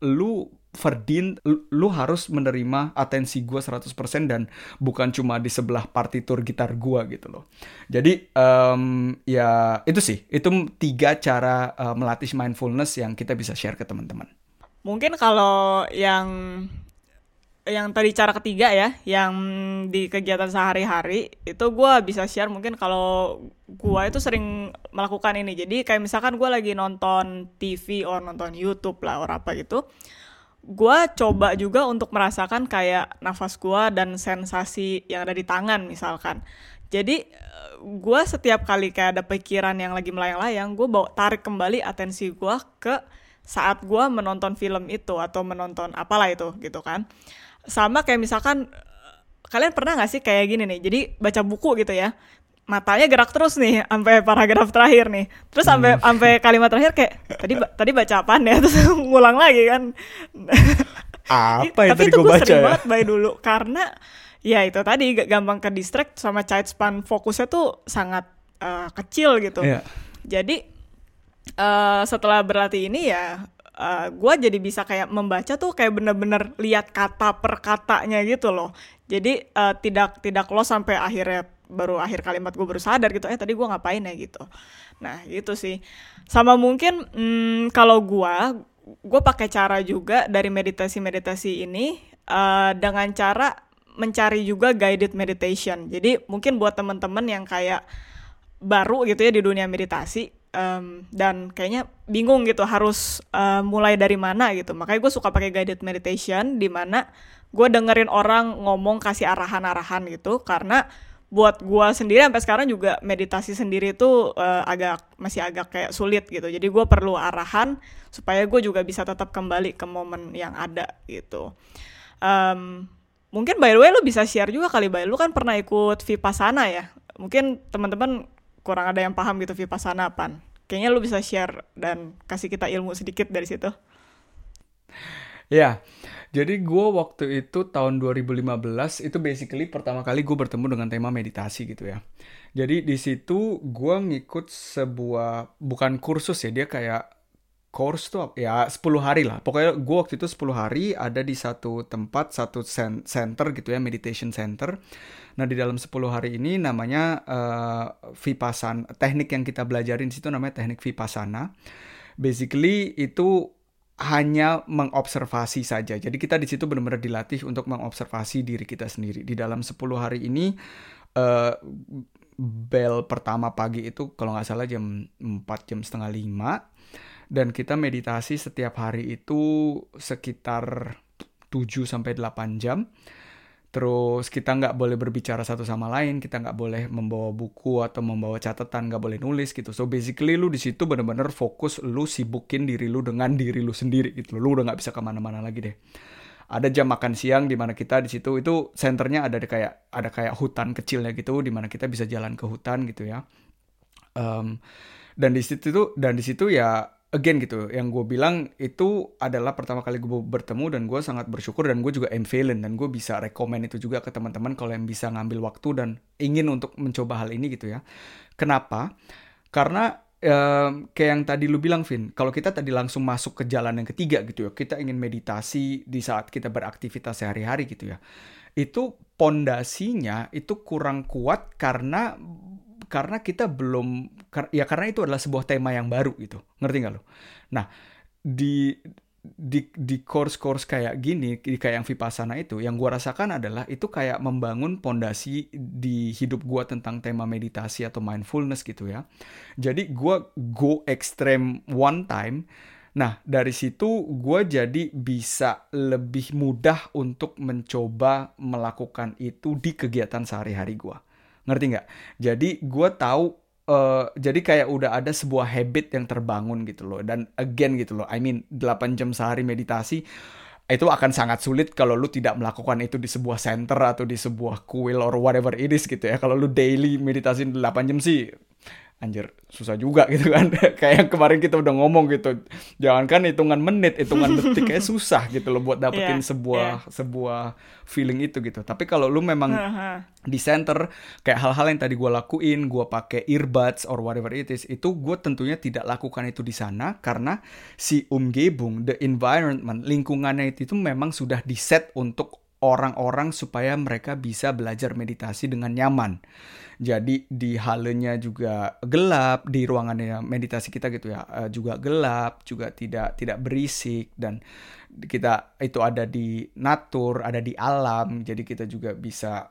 lu Ferdin, lu harus menerima atensi gue 100% dan bukan cuma di sebelah partitur gitar gue gitu loh. Jadi um, ya itu sih, itu tiga cara uh, melatih mindfulness yang kita bisa share ke teman-teman. Mungkin kalau yang yang tadi cara ketiga ya, yang di kegiatan sehari-hari itu gue bisa share mungkin kalau gue itu sering melakukan ini. Jadi kayak misalkan gue lagi nonton TV or nonton YouTube lah or apa gitu, gue coba juga untuk merasakan kayak nafas gue dan sensasi yang ada di tangan misalkan. Jadi gue setiap kali kayak ada pikiran yang lagi melayang-layang, gue bawa tarik kembali atensi gue ke saat gue menonton film itu atau menonton apalah itu gitu kan sama kayak misalkan kalian pernah gak sih kayak gini nih jadi baca buku gitu ya matanya gerak terus nih sampai paragraf terakhir nih terus sampai hmm. sampai kalimat terakhir kayak tadi tadi baca apa ya terus ngulang lagi kan apa yang tapi tadi gue baca sering ya? banget by dulu karena ya itu tadi gampang ke distract sama child span fokusnya tuh sangat uh, kecil gitu yeah. jadi uh, setelah berlatih ini ya uh, eh, gue jadi bisa kayak membaca tuh kayak bener-bener lihat kata per katanya gitu loh. Jadi uh, tidak tidak lo sampai akhirnya baru akhir kalimat gue baru sadar gitu eh tadi gue ngapain ya? gitu. Nah gitu sih. Sama mungkin hmm, kalau gue gue pakai cara juga dari meditasi meditasi ini uh, dengan cara mencari juga guided meditation. Jadi mungkin buat temen-temen yang kayak baru gitu ya di dunia meditasi um, dan kayaknya bingung gitu harus uh, mulai dari mana gitu. Makanya gue suka pakai guided meditation di mana gue dengerin orang ngomong kasih arahan-arahan gitu. Karena buat gue sendiri sampai sekarang juga meditasi sendiri itu uh, agak masih agak kayak sulit gitu. Jadi gue perlu arahan supaya gue juga bisa tetap kembali ke momen yang ada gitu. Um, mungkin by the way lu bisa share juga kali by lu kan pernah ikut vipassana ya? Mungkin teman-teman kurang ada yang paham gitu vipassana apa kayaknya lu bisa share dan kasih kita ilmu sedikit dari situ. Ya jadi gue waktu itu tahun 2015 itu basically pertama kali gue bertemu dengan tema meditasi gitu ya. Jadi di situ gue ngikut sebuah bukan kursus ya dia kayak course tuh ya 10 hari lah. Pokoknya gue waktu itu 10 hari ada di satu tempat, satu center gitu ya, meditation center. Nah, di dalam 10 hari ini namanya uh, Vipassana. Teknik yang kita belajarin situ namanya teknik Vipassana. Basically itu hanya mengobservasi saja. Jadi kita di situ benar-benar dilatih untuk mengobservasi diri kita sendiri. Di dalam 10 hari ini uh, bel pertama pagi itu kalau nggak salah jam 4 jam setengah 5 dan kita meditasi setiap hari itu sekitar 7 sampai 8 jam Terus kita nggak boleh berbicara satu sama lain, kita nggak boleh membawa buku atau membawa catatan, nggak boleh nulis gitu. So basically lu di situ bener-bener fokus lu sibukin diri lu dengan diri lu sendiri gitu. Lu udah nggak bisa ke mana-mana lagi deh. Ada jam makan siang di mana kita di situ itu senternya ada kayak ada kayak hutan kecilnya gitu, di mana kita bisa jalan ke hutan gitu ya. Um, dan di situ dan di situ ya again gitu yang gue bilang itu adalah pertama kali gue bertemu dan gue sangat bersyukur dan gue juga ambivalent dan gue bisa rekomend itu juga ke teman-teman kalau yang bisa ngambil waktu dan ingin untuk mencoba hal ini gitu ya. Kenapa? Karena um, kayak yang tadi lu bilang Vin kalau kita tadi langsung masuk ke jalan yang ketiga gitu ya kita ingin meditasi di saat kita beraktivitas sehari-hari gitu ya itu pondasinya itu kurang kuat karena karena kita belum ya karena itu adalah sebuah tema yang baru gitu. Ngerti nggak lo? Nah di di di course-course kayak gini di kayak yang vipassana itu yang gue rasakan adalah itu kayak membangun pondasi di hidup gue tentang tema meditasi atau mindfulness gitu ya. Jadi gue go extreme one time. Nah, dari situ gue jadi bisa lebih mudah untuk mencoba melakukan itu di kegiatan sehari-hari gue ngerti nggak? Jadi gue tahu uh, jadi kayak udah ada sebuah habit yang terbangun gitu loh. Dan again gitu loh I mean 8 jam sehari meditasi itu akan sangat sulit kalau lu tidak melakukan itu di sebuah center atau di sebuah kuil or whatever it is gitu ya. Kalau lu daily meditasi 8 jam sih anjir susah juga gitu kan. Kayak yang kemarin kita udah ngomong gitu. Jangankan hitungan menit hitungan detik kayak susah gitu loh buat dapetin yeah, sebuah yeah. sebuah feeling itu gitu. Tapi kalau lu memang di center kayak hal-hal yang tadi gue lakuin gue pakai earbuds or whatever it is itu gue tentunya tidak lakukan itu di sana karena si umgebung the environment lingkungannya itu, itu memang sudah di set untuk orang-orang supaya mereka bisa belajar meditasi dengan nyaman jadi di halenya juga gelap, di ruangannya meditasi kita gitu ya uh, juga gelap, juga tidak tidak berisik dan kita itu ada di natur, ada di alam. Jadi kita juga bisa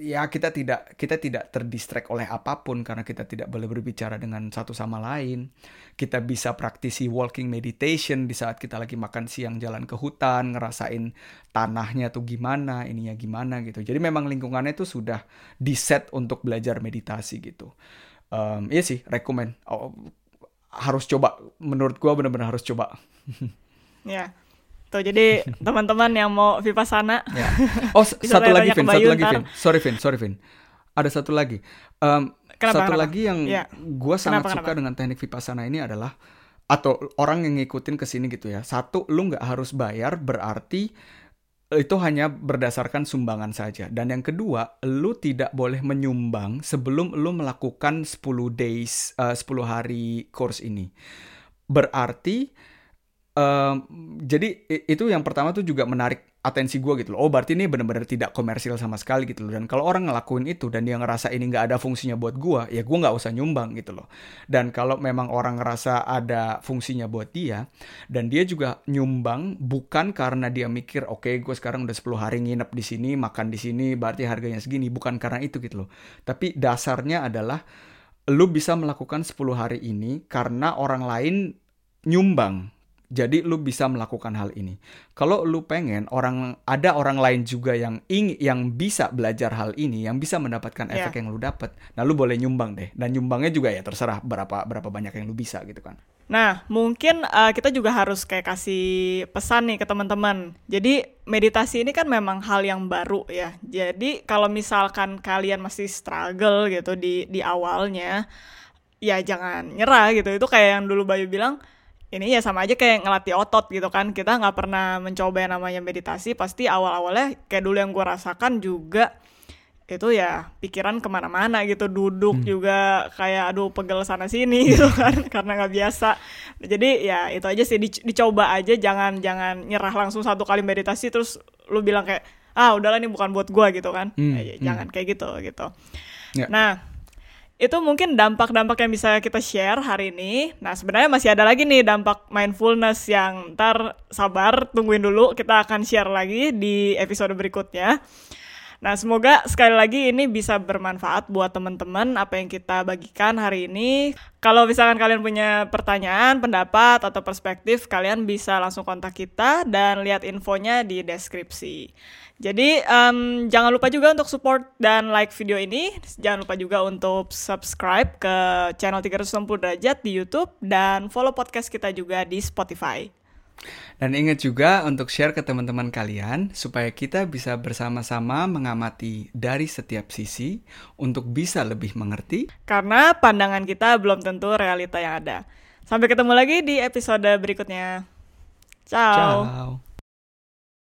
ya kita tidak kita tidak terdistract oleh apa pun karena kita tidak boleh berbicara dengan satu sama lain. Kita bisa praktisi walking meditation di saat kita lagi makan siang jalan ke hutan, ngerasain tanahnya tuh gimana, ininya gimana gitu. Jadi memang lingkungannya itu sudah di set untuk belajar meditasi gitu. Um, iya sih, rekomend. Oh, harus coba. Menurut gua benar-benar harus coba. ya. Tuh jadi teman-teman yang mau vipassana. Ya. Oh satu lagi Vin, satu lagi Vin. Sorry Vin, sorry Vin. Ada satu lagi. Um, kenapa, satu kenapa? lagi yang ya. gue sangat kenapa, suka kenapa? dengan teknik vipassana ini adalah atau orang yang ngikutin ke sini gitu ya. Satu, lu nggak harus bayar berarti itu hanya berdasarkan sumbangan saja. Dan yang kedua, lu tidak boleh menyumbang sebelum lu melakukan 10 days, uh, 10 hari course ini. Berarti Um, jadi itu yang pertama tuh juga menarik atensi gue gitu loh. Oh berarti ini benar-benar tidak komersil sama sekali gitu loh. Dan kalau orang ngelakuin itu dan dia ngerasa ini nggak ada fungsinya buat gue, ya gue nggak usah nyumbang gitu loh. Dan kalau memang orang ngerasa ada fungsinya buat dia, dan dia juga nyumbang bukan karena dia mikir, oke okay, gue sekarang udah 10 hari nginep di sini, makan di sini, berarti harganya segini. Bukan karena itu gitu loh. Tapi dasarnya adalah lu bisa melakukan 10 hari ini karena orang lain nyumbang Jadi lu bisa melakukan hal ini. Kalau lu pengen orang ada orang lain juga yang ing yang bisa belajar hal ini, yang bisa mendapatkan Iya. efek yang lu dapat, nah lu boleh nyumbang deh. Dan nyumbangnya juga ya terserah berapa berapa banyak yang lu bisa gitu kan. Nah, mungkin uh, kita juga harus kayak kasih pesan nih ke teman-teman. Jadi, meditasi ini kan memang hal yang baru ya. Jadi, kalau misalkan kalian masih struggle gitu di di awalnya, ya jangan nyerah gitu. Itu kayak yang dulu Bayu bilang, ini ya sama aja kayak ngelatih otot gitu kan. Kita nggak pernah mencoba yang namanya meditasi, pasti awal-awalnya kayak dulu yang gue rasakan juga itu ya pikiran ke mana-mana gitu. Duduk juga kayak aduh pegel sana sini gitu kan. Karena nggak biasa. Jadi ya itu aja sih. Dic- dicoba aja. Jangan jangan nyerah langsung satu kali meditasi terus lu bilang kayak ah udahlah ini bukan buat gua gitu kan. Hmm, Eh, jangan kayak gitu gitu. Ya. nah itu mungkin dampak-dampak yang bisa kita share hari ini. Nah, sebenarnya masih ada lagi nih dampak mindfulness yang ntar sabar, tungguin dulu. Kita akan share lagi di episode berikutnya. Nah, semoga sekali lagi ini bisa bermanfaat buat teman-teman apa yang kita bagikan hari ini. Kalau misalkan kalian punya pertanyaan, pendapat, atau perspektif, kalian bisa langsung kontak kita dan lihat infonya di deskripsi. Jadi, em, jangan lupa juga untuk support dan like video ini. Jangan lupa juga untuk subscribe ke channel 360 derajat di YouTube dan follow podcast kita juga di Spotify. Dan ingat juga untuk share ke teman-teman kalian supaya kita bisa bersama-sama mengamati dari setiap sisi untuk bisa lebih mengerti Karena pandangan kita belum tentu realita yang ada. Sampai ketemu lagi di episode berikutnya. Ciao. Ciao.